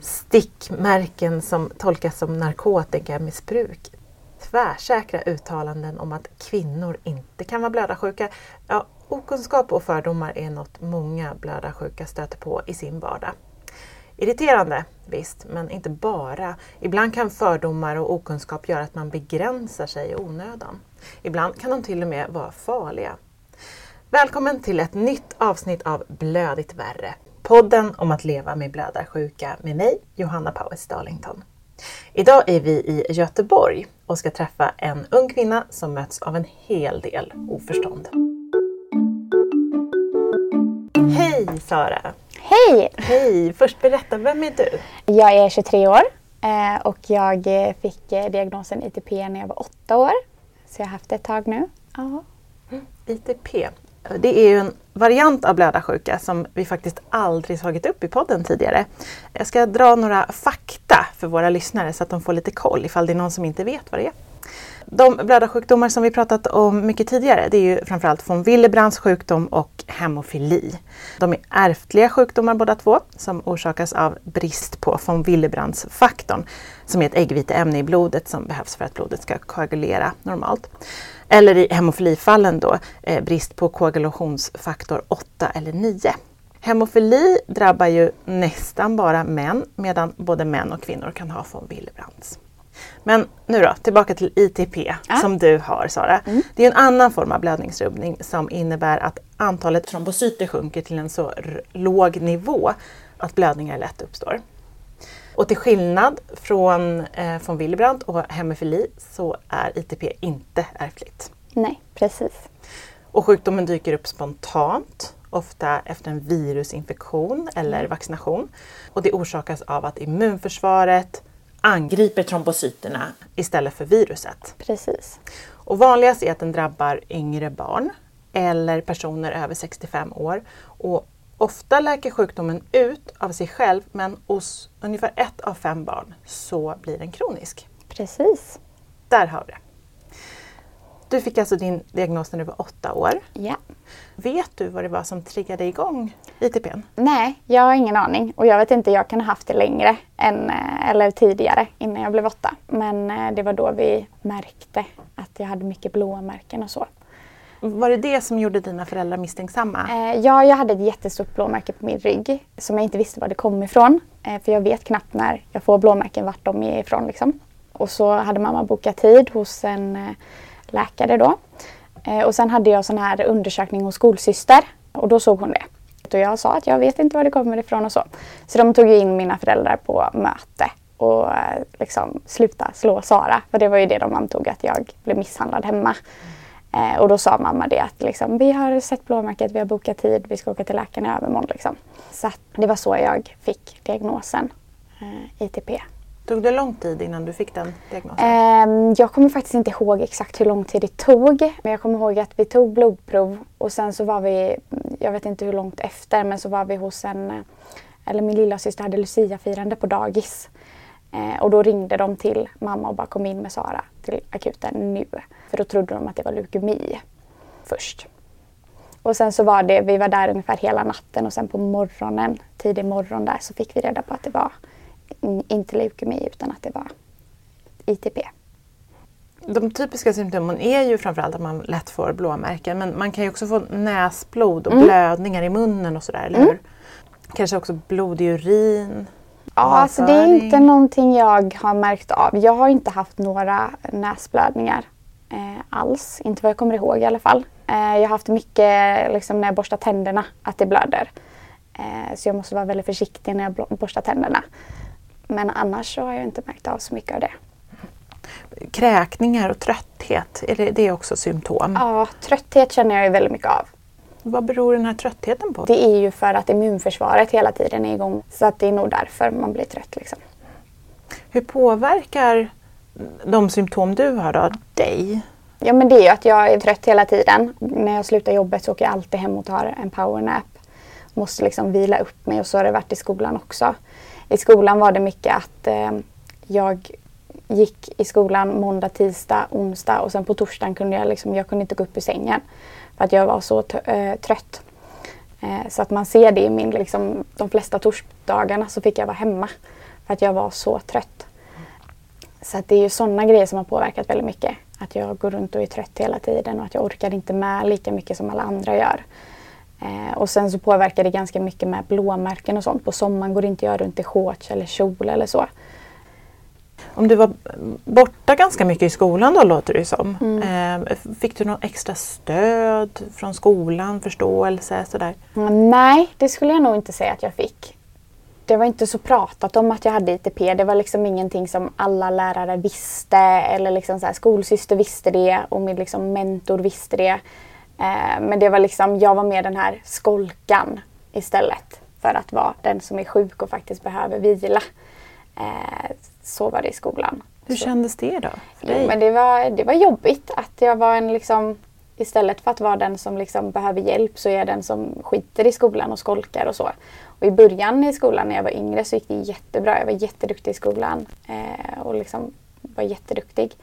Stickmärken som tolkas som narkotikamissbruk. Tvärsäkra uttalanden om att kvinnor inte kan vara blödarsjuka. Ja, okunskap och fördomar är något många blödarsjuka stöter på i sin vardag. Irriterande, visst, men inte bara. Ibland kan fördomar och okunskap göra att man begränsar sig i onödan. Ibland kan de till och med vara farliga. Välkommen till ett nytt avsnitt av Blödigt värre. Podden om att leva med blödarsjuka med mig, Johanna Powers Darlington. Idag är vi i Göteborg och ska träffa en ung kvinna som möts av en hel del oförstånd. Hej Sara! Hej! Hej! Först berätta, vem är du? Jag är 23 år eh, och jag eh, fick eh, diagnosen ITP när jag var 8 år. Så jag har haft det ett tag nu. Ja. ITP, det är ju en variant av blödarsjuka som vi faktiskt aldrig tagit upp i podden tidigare. Jag ska dra några fakta för våra lyssnare så att de får lite koll ifall det är någon som inte vet vad det är. De blödarsjukdomar som vi pratat om mycket tidigare det är ju framförallt von Willebrands sjukdom och hemofili. De är ärftliga sjukdomar båda två som orsakas av brist på von Willebrands faktorn som är ett äggviteämne i blodet som behövs för att blodet ska koagulera normalt. Eller i hemofilifallen då eh, brist på koagulationsfaktor 8 eller 9. Hemofili drabbar ju nästan bara män medan både män och kvinnor kan ha von Willebrands. Men nu då, tillbaka till ITP Ja. som du har Sara. Det är en annan form av blödningsrubbning som innebär att antalet trombocyter sjunker till en så låg nivå att blödningar lätt uppstår. Och till skillnad från eh, von Willebrand och hemofili så är ITP inte ärftligt. Nej, precis. Och sjukdomen dyker upp spontant, ofta efter en virusinfektion eller vaccination. Och det orsakas av att immunförsvaret angriper trombocyterna istället för viruset. Precis. Och vanligast är att den drabbar yngre barn eller personer över 65 år. Och ofta läker sjukdomen ut av sig själv men hos ungefär ett av fem barn så blir den kronisk. Precis. Där har vi det. Du fick alltså din diagnos när du var åtta år. Ja. Vet du vad det var som triggade igång ITPn? Nej, jag har ingen aning. Och jag vet inte, jag kan ha haft det längre än, eh, eller tidigare innan jag blev åtta. Men eh, det var då vi märkte att jag hade mycket blåmärken och så. Var det det som gjorde dina föräldrar misstänksamma? Eh, ja, jag hade ett jättestort blåmärke på min rygg som jag inte visste var det kom ifrån. För jag vet knappt när jag får blåmärken vart de är ifrån. Liksom. Och så hade mamma bokat tid hos en läkare då. Eh, och sen hade jag sån här undersökning hos skolsyster och då såg hon det. Och jag sa att jag vet inte var det kommer ifrån och så. Så de tog ju in mina föräldrar på möte och eh, liksom sluta slå Sara. För det var ju det de antog att jag blev misshandlad hemma. Eh, och då sa mamma det att liksom, vi har sett blåmärket, vi har bokat tid, vi ska åka till läkaren i övermorgon. Liksom. Så att det var så jag fick diagnosen eh, ITP. Tog det lång tid innan du fick den diagnosen? Ehm, jag kommer faktiskt inte ihåg exakt hur lång tid det tog. Men jag kommer ihåg att vi tog blodprov och sen så var vi, jag vet inte hur långt efter, men så var vi hos en, eller min lilla syster hade Lucia-firande på dagis. Eh, och då ringde de till mamma och bara kom in med Sara till akuten nu. För då trodde de att det var leukemi först. Och sen så var det, vi var där ungefär hela natten och sen på morgonen, tidig morgon där, så fick vi reda på att det var inte leukemi utan att det var ITP. De typiska symptomen är ju framförallt att man lätt får blåmärken men man kan ju också få näsblod och Mm. blödningar i munnen och sådär, eller hur? Kanske också blod i urin? Ja, alltså det är inte någonting jag har märkt av. Jag har inte haft några näsblödningar eh, alls. Inte vad jag kommer ihåg i alla fall. Eh, jag har haft mycket liksom, när jag borstar tänderna, att det blöder. Eh, så jag måste vara väldigt försiktig när jag borstar tänderna. Men annars så har jag inte märkt av så mycket av det. Kräkningar och trötthet, är det, det är också symptom? Ja, trötthet känner jag ju väldigt mycket av. Vad beror den här tröttheten på? Det är ju för att immunförsvaret hela tiden är igång. Så att det är nog därför man blir trött. Liksom. Hur påverkar de symptom du har då dig? Ja men det är ju att jag är trött hela tiden. När jag slutar jobbet så åker jag alltid hem och tar en powernap. Måste liksom vila upp mig och så har det varit i skolan också. I skolan var det mycket att eh, jag gick i skolan måndag, tisdag, onsdag och sen på torsdagen kunde jag liksom, jag kunde inte gå upp ur sängen. För att jag var så eh, trött. Eh, så att man ser det i min, liksom, de flesta torsdagarna så fick jag vara hemma. För att jag var så trött. Så att det är ju sådana grejer som har påverkat väldigt mycket. Att jag går runt och är trött hela tiden och att jag orkar inte med lika mycket som alla andra gör. Eh, och sen så påverkar det ganska mycket med blåmärken och sånt. På sommaren går det inte att göra runt i shorts eller kjol eller så. Om du var borta ganska mycket i skolan då låter det som. Mm. Eh, fick du något extra stöd från skolan, förståelse sådär? Mm, nej, det skulle jag nog inte säga att jag fick. Det var inte så pratat om att jag hade ITP. Det var liksom ingenting som alla lärare visste eller liksom så här, skolsyster visste det och min liksom mentor visste det. Eh, men det var liksom, jag var mer den här skolkan istället för att vara den som är sjuk och faktiskt behöver vila. Eh, så var det i skolan. Hur så. kändes det då? För dig? Men det, var, det var jobbigt att jag var en liksom Istället för att vara den som liksom behöver hjälp så är jag den som skiter i skolan och skolkar och så. Och I början i skolan när jag var yngre så gick det jättebra. Jag var jätteduktig i skolan eh, och liksom var jätteduktig.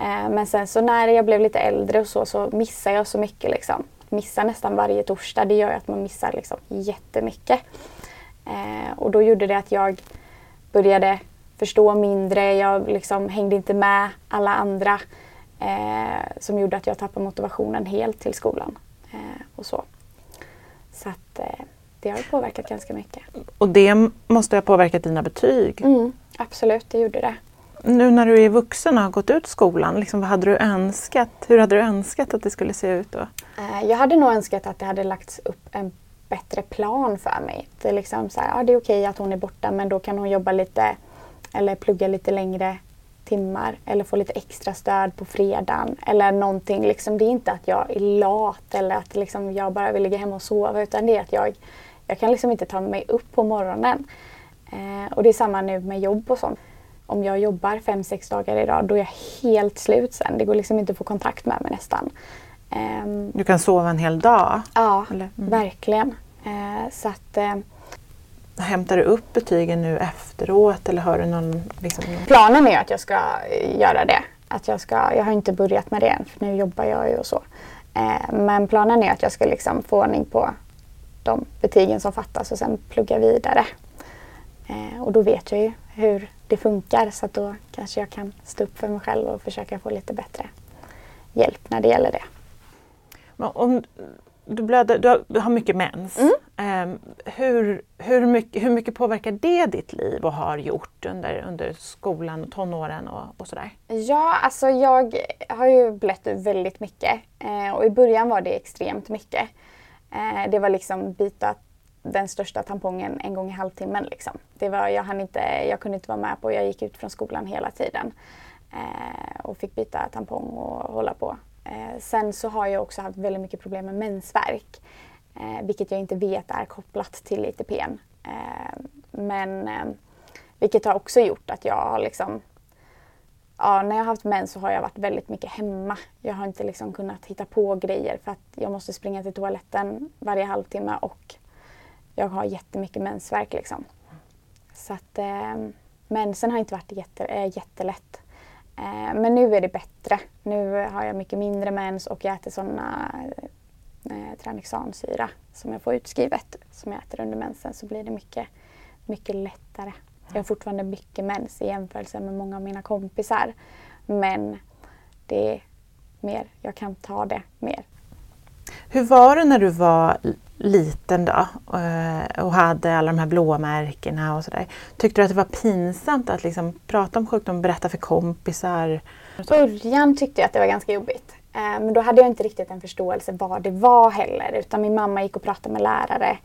Eh, men sen så när jag blev lite äldre och så, så missade jag så mycket. Liksom. Missar nästan varje torsdag. Det gör att man missar liksom jättemycket. Eh, och då gjorde det att jag började förstå mindre. Jag liksom hängde inte med alla andra. Eh, som gjorde att jag tappade motivationen helt till skolan. Eh, och så. Så att eh, det har påverkat ganska mycket. Och det måste ha påverkat dina betyg? Mm, absolut, det gjorde det. Nu när du är vuxen och har gått ut skolan, liksom, vad hade du önskat? Hur hade du önskat att det skulle se ut då? Eh, jag hade nog önskat att det hade lagts upp en bättre plan för mig. Det är, liksom så här, ja, det är okej att hon är borta men då kan hon jobba lite eller plugga lite längre timmar eller få lite extra stöd på fredagen eller någonting. Liksom, det är inte att jag är lat eller att liksom, jag bara vill ligga hemma och sova utan det är att jag, jag kan liksom inte ta mig upp på morgonen. Eh, och det är samma nu med jobb och sånt. Om jag jobbar fem, sex dagar idag då är jag helt slut sen. Det går liksom inte att få kontakt med mig nästan. Eh, du kan sova en hel dag? Ja, mm. verkligen. Eh, så att eh, Hämtar du upp betygen nu efteråt eller har du någon... Liksom... Planen är att jag ska göra det. Att jag, ska, jag har inte börjat med det än för nu jobbar jag ju och så. Eh, men planen är att jag ska liksom få ordning på de betygen som fattas och sen plugga vidare. Eh, och då vet jag ju hur det funkar så att då kanske jag kan stå upp för mig själv och försöka få lite bättre hjälp när det gäller det. Men om du, blöder, du har mycket mens. Mm. Um, hur, hur, mycket, hur mycket påverkar det ditt liv och har gjort under, under skolan och tonåren och, och sådär? Ja, alltså jag har ju blött väldigt mycket eh, och i början var det extremt mycket. Eh, det var liksom byta den största tampongen en gång i halvtimmen. Liksom. Det var, jag, inte, jag kunde inte vara med på, jag gick ut från skolan hela tiden eh, och fick byta tampong och hålla på. Eh, sen så har jag också haft väldigt mycket problem med mensvärk. Eh, vilket jag inte vet är kopplat till ITPn. Eh, men eh, vilket har också gjort att jag har liksom Ja, när jag har haft mens så har jag varit väldigt mycket hemma. Jag har inte liksom kunnat hitta på grejer för att jag måste springa till toaletten varje halvtimme och jag har jättemycket mensvärk liksom. Så att eh, mensen har inte varit jätte, eh, jättelätt. Eh, men nu är det bättre. Nu har jag mycket mindre mens och jag äter sådana eh, tranexansyra som jag får utskrivet som jag äter under mensen så blir det mycket, mycket lättare. Jag har fortfarande mycket mens i jämförelse med många av mina kompisar. Men det är mer, jag kan ta det mer. Hur var det när du var liten då eh, och hade alla de här blåmärkena och sådär. Tyckte du att det var pinsamt att liksom prata om sjukdom och berätta för kompisar? I början tyckte jag att det var ganska jobbigt. Eh, men då hade jag inte riktigt en förståelse vad det var heller utan min mamma gick och pratade med lärare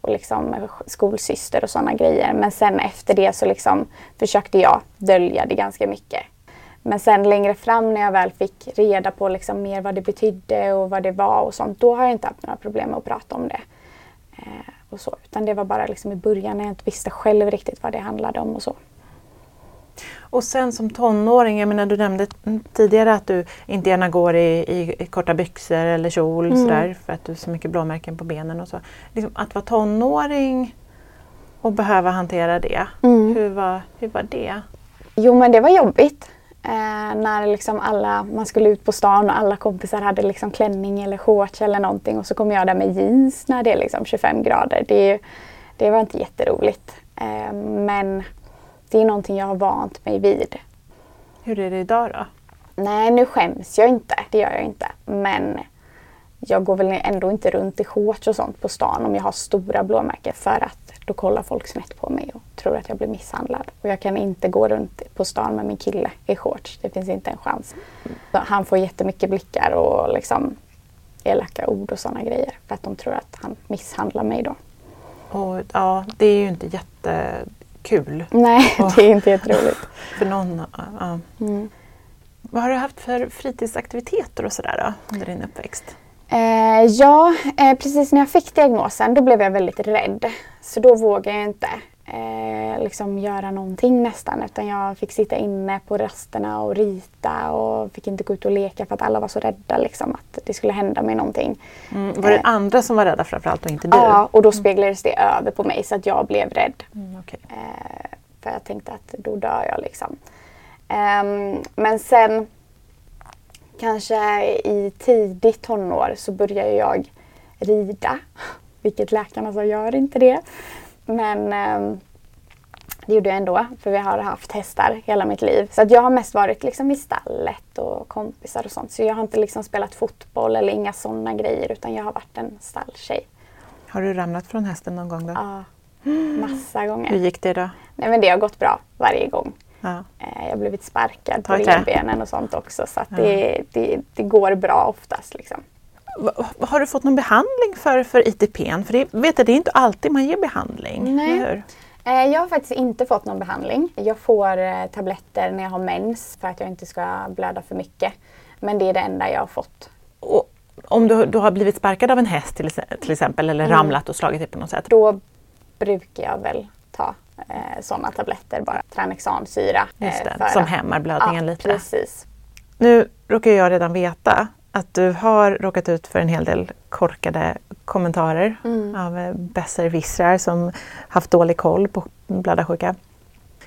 och liksom skolsyster och sådana grejer. Men sen efter det så liksom försökte jag dölja det ganska mycket. Men sen längre fram när jag väl fick reda på liksom mer vad det betydde och vad det var och sånt, då har jag inte haft några problem med att prata om det. Eh, och så. Utan det var bara liksom i början när jag inte visste själv riktigt vad det handlade om och så. Och sen som tonåring, jag menar du nämnde tidigare att du inte gärna går i, i korta byxor eller kjol mm. sådär för att du har så mycket blåmärken på benen och så. Liksom att vara tonåring och behöva hantera det, mm. hur, var, hur var det? Jo men det var jobbigt. Eh, när liksom alla, man skulle ut på stan och alla kompisar hade liksom klänning eller shorts eller någonting och så kom jag där med jeans när det är liksom 25 grader. Det, det var inte jätteroligt. Eh, men det är någonting jag har vant mig vid. Hur är det idag då? Nej, nu skäms jag inte. Det gör jag inte. Men jag går väl ändå inte runt i shorts och sånt på stan om jag har stora blåmärken för att då kollar folk snett på mig och tror att jag blir misshandlad. Och jag kan inte gå runt på stan med min kille i shorts. Det finns inte en chans. Så han får jättemycket blickar och liksom elaka ord och sådana grejer för att de tror att han misshandlar mig då. Och, ja, det är ju inte jättekul. Nej, det är inte jätteroligt. För någon, ja. Mm. Vad har du haft för fritidsaktiviteter och sådär då, under din uppväxt? Eh, ja, eh, precis när jag fick diagnosen då blev jag väldigt rädd. Så då vågade jag inte eh, liksom göra någonting nästan utan jag fick sitta inne på rasterna och rita och fick inte gå ut och leka för att alla var så rädda liksom, att det skulle hända mig någonting. Mm, var det Eh. andra som var rädda framförallt och inte du? Ja, och då speglades det över på mig så att jag blev rädd. Mm, okej. Eh, för jag tänkte att då dör jag liksom. Ehm, men sen kanske i tidigt tonår så började jag rida. Vilket läkarna sa, gör inte det. Men ehm, det gjorde jag ändå för vi har haft hästar hela mitt liv. Så att jag har mest varit liksom i stallet och kompisar och sånt. Så jag har inte liksom spelat fotboll eller inga sådana grejer utan jag har varit en stalltjej. Har du ramlat från hästen någon gång då? Ja, massa gånger. Hur gick det då? Nej men det har gått bra varje gång. Ja. Eh, Jag har blivit sparkad på revbenen och sånt också så att det, det, det går bra oftast. Liksom. Har du fått någon behandling för, för ITP? För det, vet jag, det är inte alltid man ger behandling. Nej. Eh, Jag har faktiskt inte fått någon behandling. Jag får eh, tabletter när jag har mens för att jag inte ska blöda för mycket. Men det är det enda jag har fått. Och om du, du har blivit sparkad av en häst till, till exempel eller Mm. ramlat och slagit dig på något sätt. Då brukar jag väl ta eh, sådana tabletter bara. Tranexansyra. Just eh, det, för som att- hämmar blödningen ja, lite. Precis. Nu råkar jag redan veta att du har råkat ut för en hel del korkade kommentarer Mm. av eh, besserwissrar som haft dålig koll på blödarsjuka.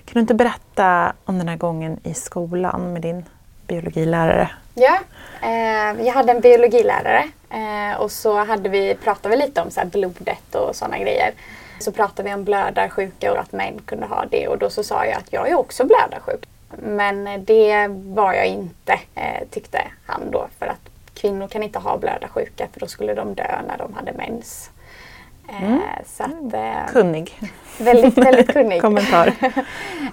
Kan du inte berätta om den här gången i skolan med din biologilärare? Ja, eh, jag hade en biologilärare eh, och så hade vi, pratade vi lite om så blodet och sådana grejer. Så pratade vi om blödarsjuka och att män kunde ha det och då så sa jag att jag är också blödarsjuk. Men det var jag inte, eh, tyckte han då. För att kvinnor kan inte ha blödarsjuka för då skulle de dö när de hade mens. Eh, Så att, eh, Kunnig väldigt, väldigt kunnig. kommentar.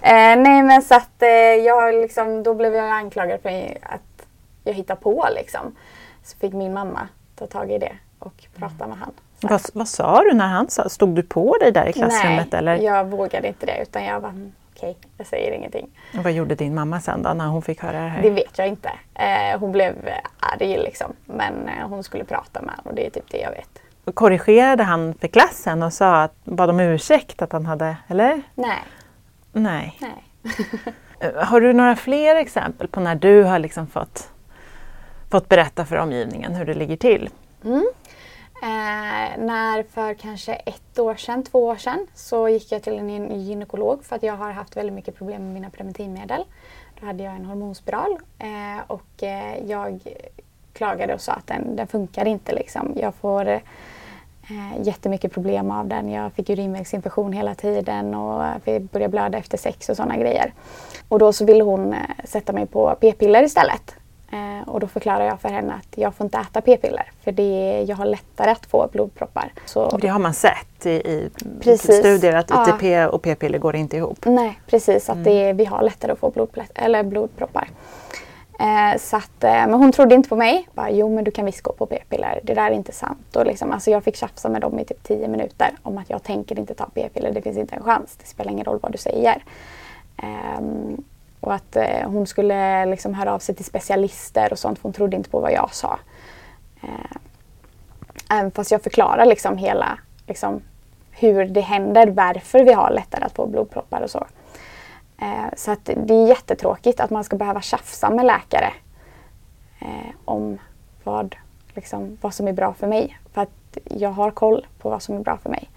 Eh, nej men så att eh, jag liksom, då blev jag anklagad för att jag hittar på liksom. Så fick min mamma ta tag i det och prata med han. Vad, vad sa du när han sa? Stod du på dig där i klassrummet? nej, eller? jag vågade inte det utan jag var "Mm, okej, jag säger ingenting. Och Vad gjorde din mamma sen då när hon fick höra det här? Det vet jag inte. Eh, hon blev arg liksom. Men eh, hon skulle prata med honom och det är typ det jag vet. Korrigerade han för klassen och sa att, bad om ursäkt att han hade, eller? Nej, Nej. nej. Eh, Har du några fler exempel på när du har liksom fått, fått berätta för omgivningen hur det ligger till? Mm. Eh, när för kanske ett år sedan, två år sedan, så gick jag till en gynekolog för att jag har haft väldigt mycket problem med mina preventivmedel. Då hade jag en hormonspiral eh, och eh, jag klagade och sa att den, den funkar inte. Liksom. Jag får eh, jättemycket problem av den. Jag fick urinvägsinfektion hela tiden och började blöda efter sex och sådana grejer. Och då så ville hon eh, sätta mig på p-piller istället. Eh, och då förklarar jag för henne att jag får inte äta p-piller för det, jag har lättare att få blodproppar. Så, Det har man sett i, i studier att Ja. ITP och p-piller går inte ihop. Nej, precis. Att det, vi har lättare att få eller blodproppar. Eh, så att, eh, men hon trodde inte på mig. Bara, jo men du kan visst gå på p-piller. Det där är inte sant. Och liksom, alltså jag fick tjafsa med dem i typ 10 minuter om att jag tänker inte ta p-piller. Det finns inte en chans. Det spelar ingen roll vad du säger. Ehm, och att eh, hon skulle liksom höra av sig till specialister och sånt. För hon trodde inte på vad jag sa. Eh, även fast jag förklarar liksom hela liksom, hur det händer, varför vi har lättare att få blodproppar och så. Eh, så att det är jättetråkigt att man ska behöva tjafsa med läkare eh, om vad, liksom, vad som är bra för mig. För att jag har koll på vad som är bra för mig.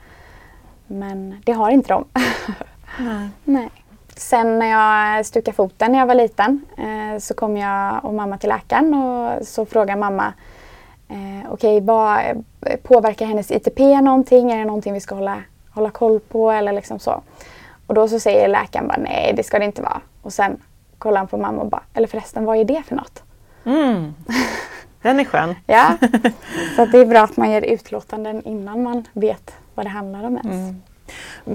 Men det har inte de. Nej. Nej. Sen när jag stukade foten när jag var liten eh, så kom jag och mamma till läkaren och så frågade mamma eh, Okej, okay, påverkar hennes ITP någonting? Är det någonting vi ska hålla, hålla koll på eller liksom så? Och då så säger läkaren bara nej, det ska det inte vara. Och sen kollar han på mamma och bara, eller förresten, vad är det för något? Mm. Den är skön. ja, så det är bra att man ger utlåtanden innan man vet vad det handlar om ens. Mm.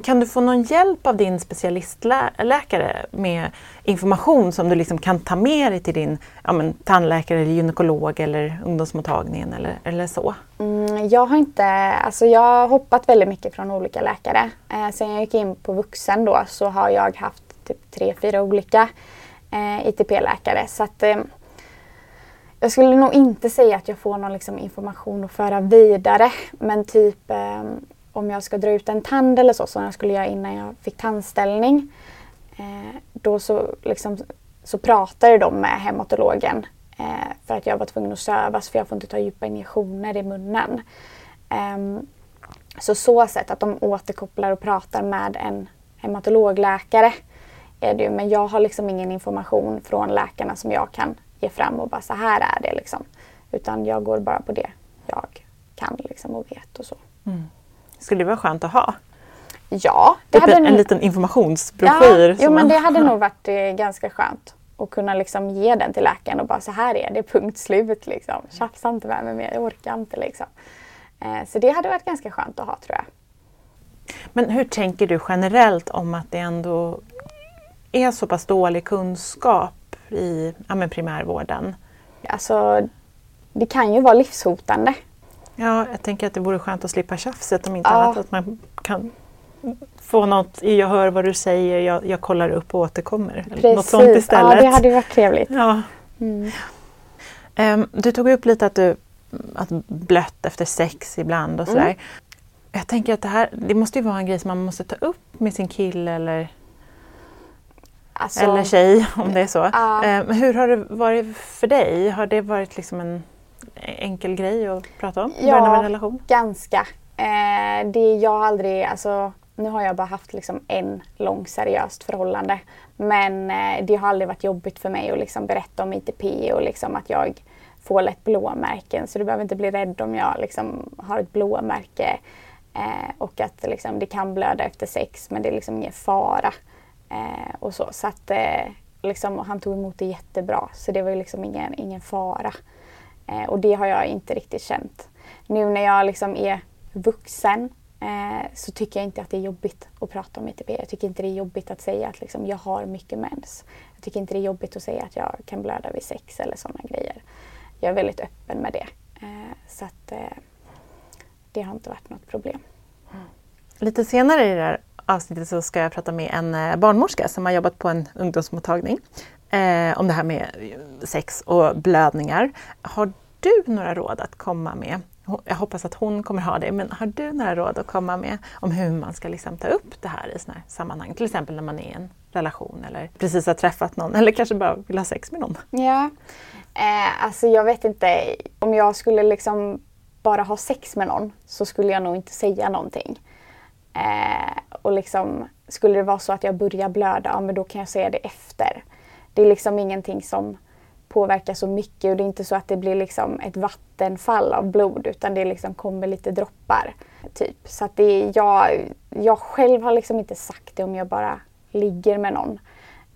Kan du få någon hjälp av din specialistläkare med information som du liksom kan ta med dig till din ja, men, tandläkare, eller gynekolog eller ungdomsmottagningen eller, eller så? Mm, jag har inte, alltså jag har hoppat väldigt mycket från olika läkare. Eh, sen jag gick in på vuxen då så har jag haft typ tre, fyra olika eh, ITP-läkare. Så att, eh, jag skulle nog inte säga att jag får någon liksom, information att föra vidare. Men typ eh, om jag ska dra ut en tand eller så, som jag skulle göra innan jag fick tandställning. Eh, då så, liksom, så pratade de med hematologen eh, för att jag var tvungen att sövas för jag får inte ta djupa injektioner i munnen. Eh, så så sätt att de återkopplar och pratar med en hematologläkare är det ju. Men jag har liksom ingen information från läkarna som jag kan ge fram och bara så här är det liksom. Utan jag går bara på det jag kan liksom och vet och så. Mm. Skulle det vara skönt att ha? Ja. Det typ hade en, en liten informationsbroschyr. Ja, jo, men det hade nog varit eh, ganska skönt att kunna liksom ge den till läkaren och bara så här är det, punkt slut. Liksom. Tjafsa inte med mig mer, jag orkar inte. Liksom. Eh, så det hade varit ganska skönt att ha tror jag. Men hur tänker du generellt om att det ändå är så pass dålig kunskap i ja, primärvården? Alltså, det kan ju vara livshotande. Ja, jag tänker att det vore skönt att slippa tjafset om inte ja. annat. Att man kan få något, jag hör vad du säger, jag, jag kollar upp och återkommer. Precis. Något sånt istället. Ja, det hade varit trevligt. Ja. Mm. Um, du tog upp lite att du att blött efter sex ibland och sådär. Mm. Jag tänker att det här, det måste ju vara en grej som man måste ta upp med sin kille eller, alltså, eller tjej om det är så. Uh. Um, hur har det varit för dig? Har det varit liksom en enkel grej att prata om? Ja, av en relation? ganska. Eh, det jag aldrig, alltså nu har jag bara haft liksom en lång seriöst förhållande. Men eh, det har aldrig varit jobbigt för mig att liksom berätta om ITP och liksom att jag får lätt blåmärken. Så du behöver inte bli rädd om jag liksom har ett blåmärke. Eh, och att liksom, det kan blöda efter sex men det är liksom ingen fara. Eh, och så. så att, eh, liksom, han tog emot det jättebra så det var liksom ingen, ingen fara. Eh, och det har jag inte riktigt känt. Nu när jag liksom är vuxen eh, så tycker jag inte att det är jobbigt att prata om ITP. Jag tycker inte det är jobbigt att säga att liksom, jag har mycket mens. Jag tycker inte det är jobbigt att säga att jag kan blöda vid sex eller sådana grejer. Jag är väldigt öppen med det. Eh, så att eh, det har inte varit något problem. Mm. Lite senare i det här avsnittet så ska jag prata med en eh, barnmorska som har jobbat på en ungdomsmottagning eh, om det här med sex och blödningar. Har du några råd att komma med? Jag hoppas att hon kommer ha det, men har du några råd att komma med om hur man ska liksom ta upp det här i sådana här sammanhang? Till exempel när man är i en relation eller precis har träffat någon eller kanske bara vill ha sex med någon? Ja, eh, alltså jag vet inte. Om jag skulle liksom bara ha sex med någon så skulle jag nog inte säga någonting. Eh, och liksom, skulle det vara så att jag börjar blöda, ja, men då kan jag säga det efter. Det är liksom ingenting som påverkar så mycket och det är inte så att det blir liksom ett vattenfall av blod utan det liksom kommer lite droppar. Typ. Så att det är, jag, jag själv har liksom inte sagt det om jag bara ligger med någon.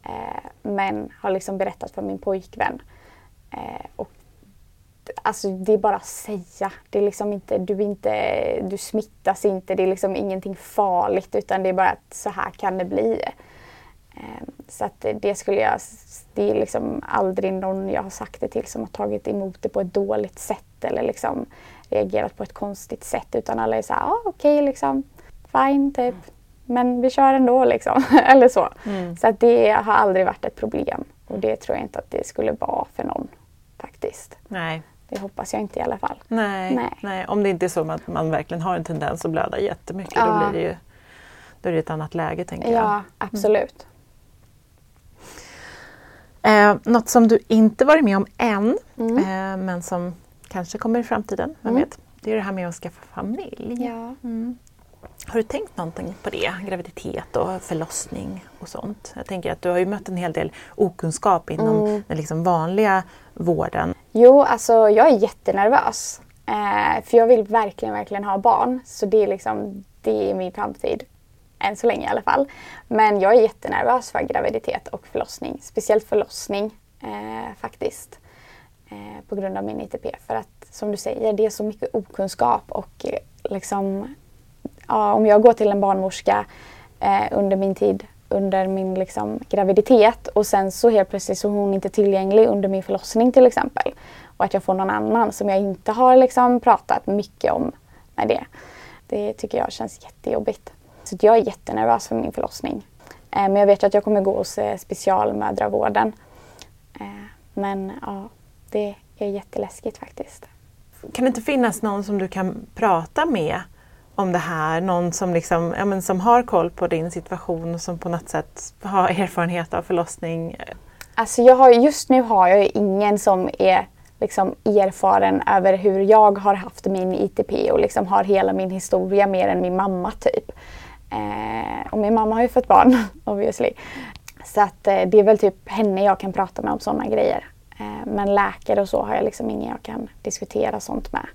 Eh, men har liksom berättat för min pojkvän. Eh, och Alltså det är bara att säga. Det är liksom inte, du, inte, du smittas inte, det är liksom ingenting farligt utan det är bara att så här kan det bli. Ehm, så att det skulle jag, det är liksom aldrig någon jag har sagt det till som har tagit emot det på ett dåligt sätt eller liksom reagerat på ett konstigt sätt utan alla är så här, ah, okej okay, liksom, fine typ. Men vi kör ändå liksom. eller så. Mm. Så att det har aldrig varit ett problem och det tror jag inte att det skulle vara för någon faktiskt. Nej. Det hoppas jag inte i alla fall. Nej, nej. nej. om det inte är så att man verkligen har en tendens att blöda jättemycket ja. då blir det ju då är det ett annat läge tänker jag. Ja, absolut. Eh, något som du inte varit med om än, mm. eh, men som kanske kommer i framtiden, vem mm. vet? Det är det här med att skaffa familj. Ja. Mm. Har du tänkt någonting på det? Graviditet och förlossning och sånt? Jag tänker att du har ju mött en hel del okunskap inom Mm. den liksom vanliga vården. Jo, alltså jag är jättenervös. Eh, för jag vill verkligen, verkligen ha barn. Så det är liksom, det är min framtid. Än så länge i alla fall. Men jag är jättenervös för graviditet och förlossning. Speciellt förlossning eh, faktiskt. Eh, på grund av min ITP. För att som du säger, det är så mycket okunskap och eh, liksom ja, om jag går till en barnmorska eh, under min tid under min liksom, graviditet och sen så helt plötsligt så är hon inte tillgänglig under min förlossning till exempel. Och att jag får någon annan som jag inte har liksom, pratat mycket om med det. Det tycker jag känns jättejobbigt. Så jag är jättenervös för min förlossning. Eh, men jag vet att jag kommer gå hos eh, specialmödravården. Eh, men ja, det är jätteläskigt faktiskt. Kan det inte finnas någon som du kan prata med om det här? Någon som, liksom, ja, men som har koll på din situation och som på något sätt har erfarenhet av förlossning? Alltså jag har, just nu har jag ju ingen som är liksom erfaren över hur jag har haft min ITP och liksom har hela min historia mer än min mamma typ. Eh, och min mamma har ju fått barn obviously. Så att eh, det är väl typ henne jag kan prata med om sådana grejer. Eh, men läkare och så har jag liksom ingen jag kan diskutera sånt med.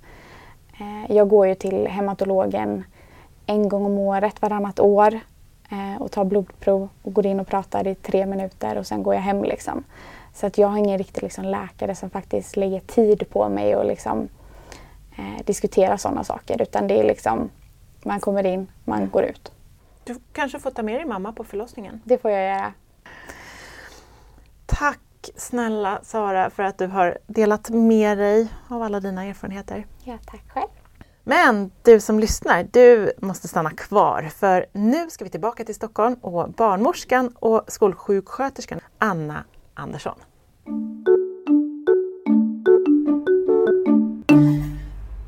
Eh, jag går ju till hematologen en gång om året, varannat år eh, och tar blodprov och går in och pratar i tre minuter och sen går jag hem. Liksom. Så att jag har ingen riktig liksom, läkare som faktiskt lägger tid på mig och liksom, eh, diskuterar sådana saker. Utan det är liksom, man kommer in, man går ut. Du kanske får ta med din mamma på förlossningen? Det får jag göra. Tack snälla Sara för att du har delat med dig av alla dina erfarenheter. Ja, tack själv. Men du som lyssnar, du måste stanna kvar för nu ska vi tillbaka till Stockholm och barnmorskan och skolsjuksköterskan Anna Andersson.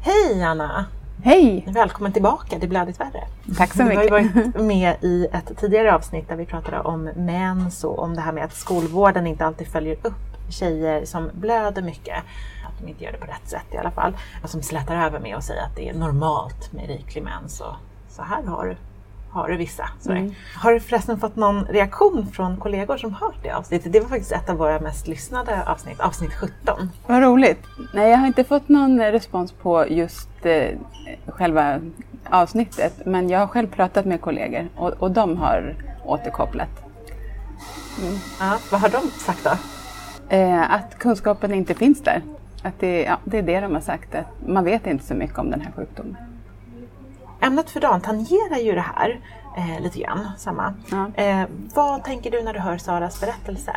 Hej Anna! Hej! Välkommen tillbaka till Blödigt värre. Tack så Du har ju mycket. varit med i ett tidigare avsnitt där vi pratade om mens och om det här med att skolvården inte alltid följer upp tjejer som blöder mycket. Att de inte gör det på rätt sätt i alla fall. Och som slätar över med att säga att det är normalt med riklig mens. Och så här har du, har du vissa. Mm. Har du förresten fått någon reaktion från kollegor som hört det avsnittet? Det var faktiskt ett av våra mest lyssnade avsnitt, avsnitt 17. Vad roligt. Nej, jag har inte fått någon respons på just eh, själva avsnittet. Men jag har själv pratat med kollegor och, och de har återkopplat. Ja, vad har de sagt då? Eh, att kunskapen inte finns där. Att det, ja, det är det de har sagt. Att man vet inte så mycket om den här sjukdomen. Ämnet för dagen tangerar ju det här eh, lite grann, samma. Ja. Eh, vad tänker du när du hör Saras berättelse?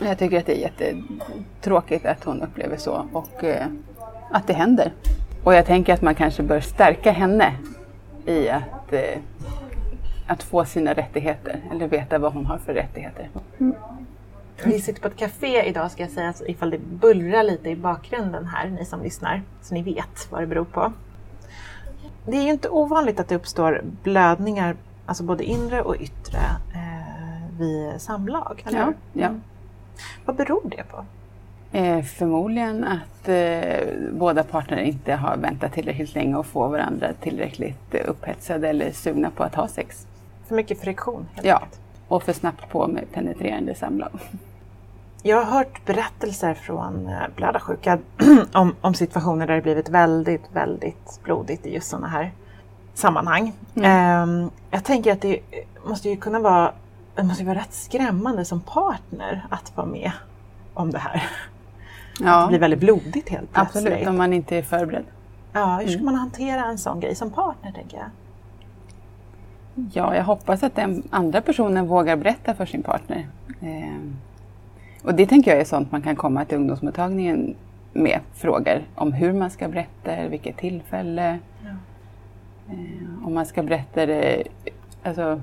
Jag tycker att det är jättetråkigt att hon upplever så och eh, att det händer. Och jag tänker att man kanske bör stärka henne i att, eh, att få sina rättigheter eller veta vad hon har för rättigheter. Vi sitter på ett café idag ska jag säga, ifall det bullrar lite i bakgrunden här, ni som lyssnar, så ni vet vad det beror på. Det är ju inte ovanligt att det uppstår blödningar, alltså både inre och yttre, eh, vid samlag. Eller? Ja, ja. Mm. Vad beror det på? Eh, förmodligen att eh, båda parter inte har väntat tillräckligt länge och få varandra tillräckligt upphetsade eller sugna på att ha sex. För mycket friktion helt Ja, enkelt. och för snabbt på med penetrerande samlag. Jag har hört berättelser från eh, blödarsjuka om, om situationer där det blivit väldigt, väldigt blodigt i just sådana här sammanhang. Ehm, jag tänker att det måste ju kunna vara, det måste vara rätt skrämmande som partner att vara med om det här. Det Ja, blir väldigt blodigt helt plötsligt. absolut, om man inte är förberedd. Ja, hur ska man hantera en sån grej som partner tänker jag? Ja, jag hoppas att den andra personen vågar berätta för sin partner. Eh, och det tänker jag är sånt man kan komma till ungdomsmottagningen med. Frågor om hur man ska berätta, vilket tillfälle. Eh, om man ska berätta det alltså,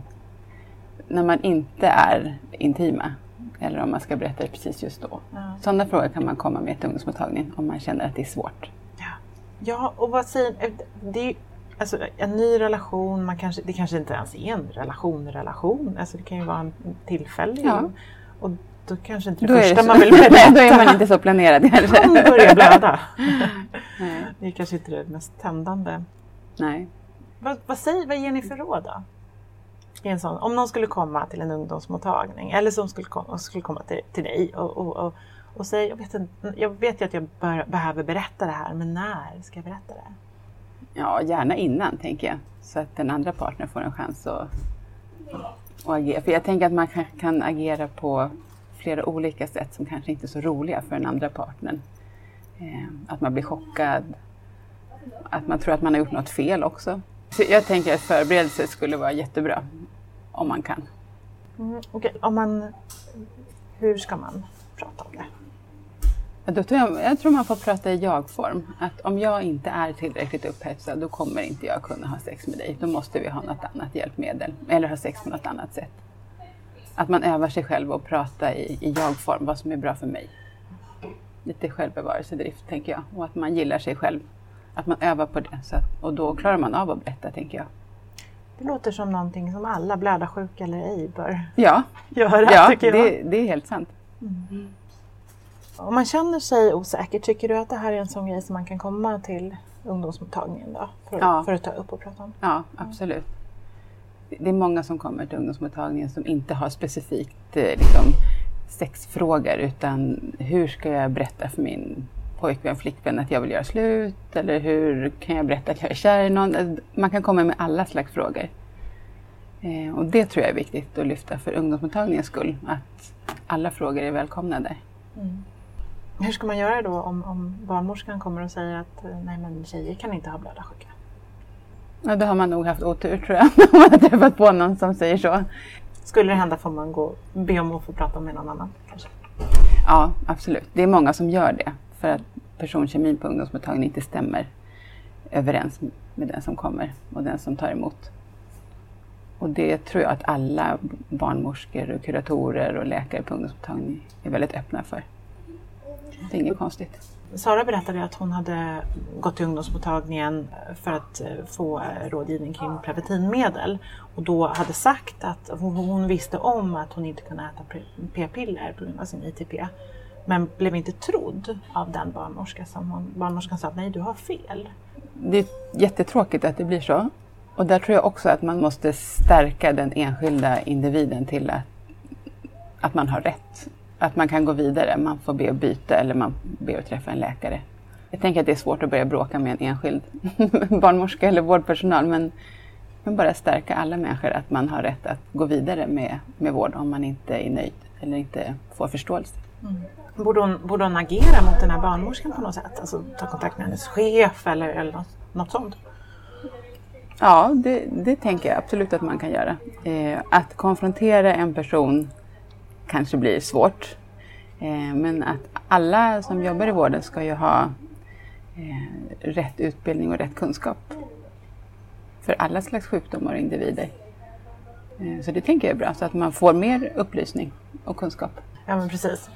när man inte är intima. Eller om man ska berätta det precis just då. Ja. Sådana frågor kan man komma med till ungdomsmottagningen om man känner att det är svårt. Ja, ja och vad säger det är alltså, En ny relation, man kanske, det kanske inte ens är en relation relation. Alltså, det kan ju vara en tillfällig. Ja. Och då kanske inte det Då första det man vill berätta. då är man inte så planerad kanske. Han börjar blöda. Nej. Det är kanske inte det mest tändande. Nej. Vad, vad, säger, vad ger ni för råd då? Sån, om någon skulle komma till en ungdomsmottagning eller som skulle komma, skulle komma till, till dig och, och, och, och säga, jag vet, inte, jag vet ju att jag bör, behöver berätta det här, men när ska jag berätta det? Ja, gärna innan tänker jag. Så att den andra partnern får en chans att, att agera. För jag tänker att man kan, kan agera på flera olika sätt som kanske inte är så roliga för den andra partnern. Eh, att man blir chockad, att man tror att man har gjort något fel också. Så jag tänker att förberedelse skulle vara jättebra om man kan. Mm, okay. om man, hur ska man prata om det? Då tror jag, jag tror man får prata i jag-form. Att om jag inte är tillräckligt upphetsad då kommer inte jag kunna ha sex med dig. Då måste vi ha något annat hjälpmedel eller ha sex på något annat sätt. Att man övar sig själv och prata i, i jag-form, vad som är bra för mig. Lite självbevarelsedrift tänker jag och att man gillar sig själv. Att man övar på det så att, och då klarar man av att berätta tänker jag. Det låter som någonting som alla blödarsjuka eller ej bör ja. göra. Ja, tycker jag. Det, det är helt sant. Mm. Om man känner sig osäker, tycker du att det här är en sån grej som man kan komma till ungdomsmottagningen då, för, ja. för att ta upp och prata om? Ja, absolut. Det är många som kommer till ungdomsmottagningen som inte har specifikt eh, liksom, sexfrågor utan hur ska jag berätta för min pojkvän, flickvän att jag vill göra slut? Eller hur kan jag berätta att jag är kär i någon? Man kan komma med alla slags frågor. Eh, och det tror jag är viktigt att lyfta för ungdomsmottagningens skull, att alla frågor är välkomna där. Mm. Hur ska man göra då om, om barnmorskan kommer och säger att eh, nej men tjejer kan inte ha blödarsjuka? Ja, då har man nog haft otur tror jag, om man har träffat på någon som säger så. Skulle det hända får man gå, be om att få prata med någon annan kanske? Ja, absolut. Det är många som gör det för att personkemin på ungdomsmottagningen inte stämmer överens med den som kommer och den som tar emot. Och det tror jag att alla barnmorskor, och kuratorer och läkare på ungdomsmottagningen är väldigt öppna för. Det är inget konstigt. Sara berättade att hon hade gått till ungdomsmottagningen eh, för att eh, få eh, rådgivning kring preventivmedel. Och då hade sagt att hon visste om att hon inte kunde äta p-piller på grund av sin ITP men blev inte trodd av den barnmorska som hon, barnmorskan sa att nej du har fel. Det är jättetråkigt att det blir så. Och där tror jag också att man måste stärka den enskilda individen till att, att man har rätt att man kan gå vidare. Man får be att byta eller man ber att träffa en läkare. Jag tänker att det är svårt att börja bråka med en enskild barnmorska eller vårdpersonal men, men bara stärka alla människor att man har rätt att gå vidare med, med vård om man inte är nöjd eller inte får förståelse. Mm. Borde, hon, borde hon agera mot den här barnmorskan på något sätt? Alltså ta kontakt med hennes chef eller, eller något, något sånt? Ja, det, det, tänker jag absolut att man kan göra. Eh, att konfrontera en person kanske blir svårt. Eh, men att alla som jobbar i vården ska ju ha eh, rätt utbildning och rätt kunskap. För alla slags sjukdomar och individer. Eh, så det tänker jag är bra, så att man får mer upplysning och kunskap. Ja men precis.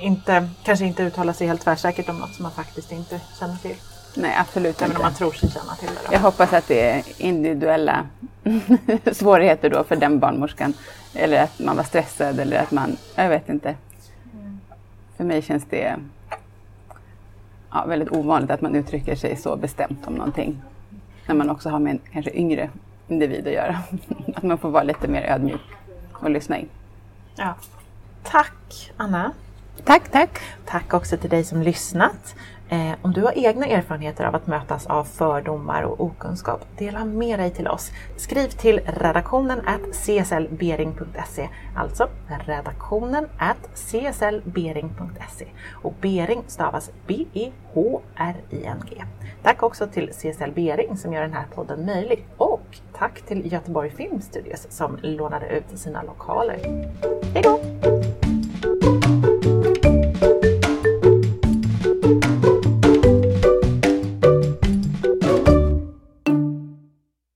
Inte, kanske inte uttala sig helt tvärsäkert om något som man faktiskt inte känner till. Nej, absolut Även inte. om man tror sig känna till det. Då. Jag hoppas att det är individuella svårigheter då för den barnmorskan. Eller att man var stressad eller att man, jag vet inte. Mm. För mig känns det ja, väldigt ovanligt att man uttrycker sig så bestämt om någonting. När man också har med en kanske yngre individ att göra. att man får vara lite mer ödmjuk och lyssna in. Ja. Tack Anna! Tack, tack! Tack också till dig som lyssnat. Eh, om du har egna erfarenheter av att mötas av fördomar och okunskap, dela med dig till oss. Skriv till redaktionen cslbering.se, alltså redaktionen cslbering.se. Och Bering stavas B-E-H-R-I-N-G. Tack också till CSL Bering som gör den här podden möjlig och tack till Göteborg Film Studios som lånade ut sina lokaler. Hej då!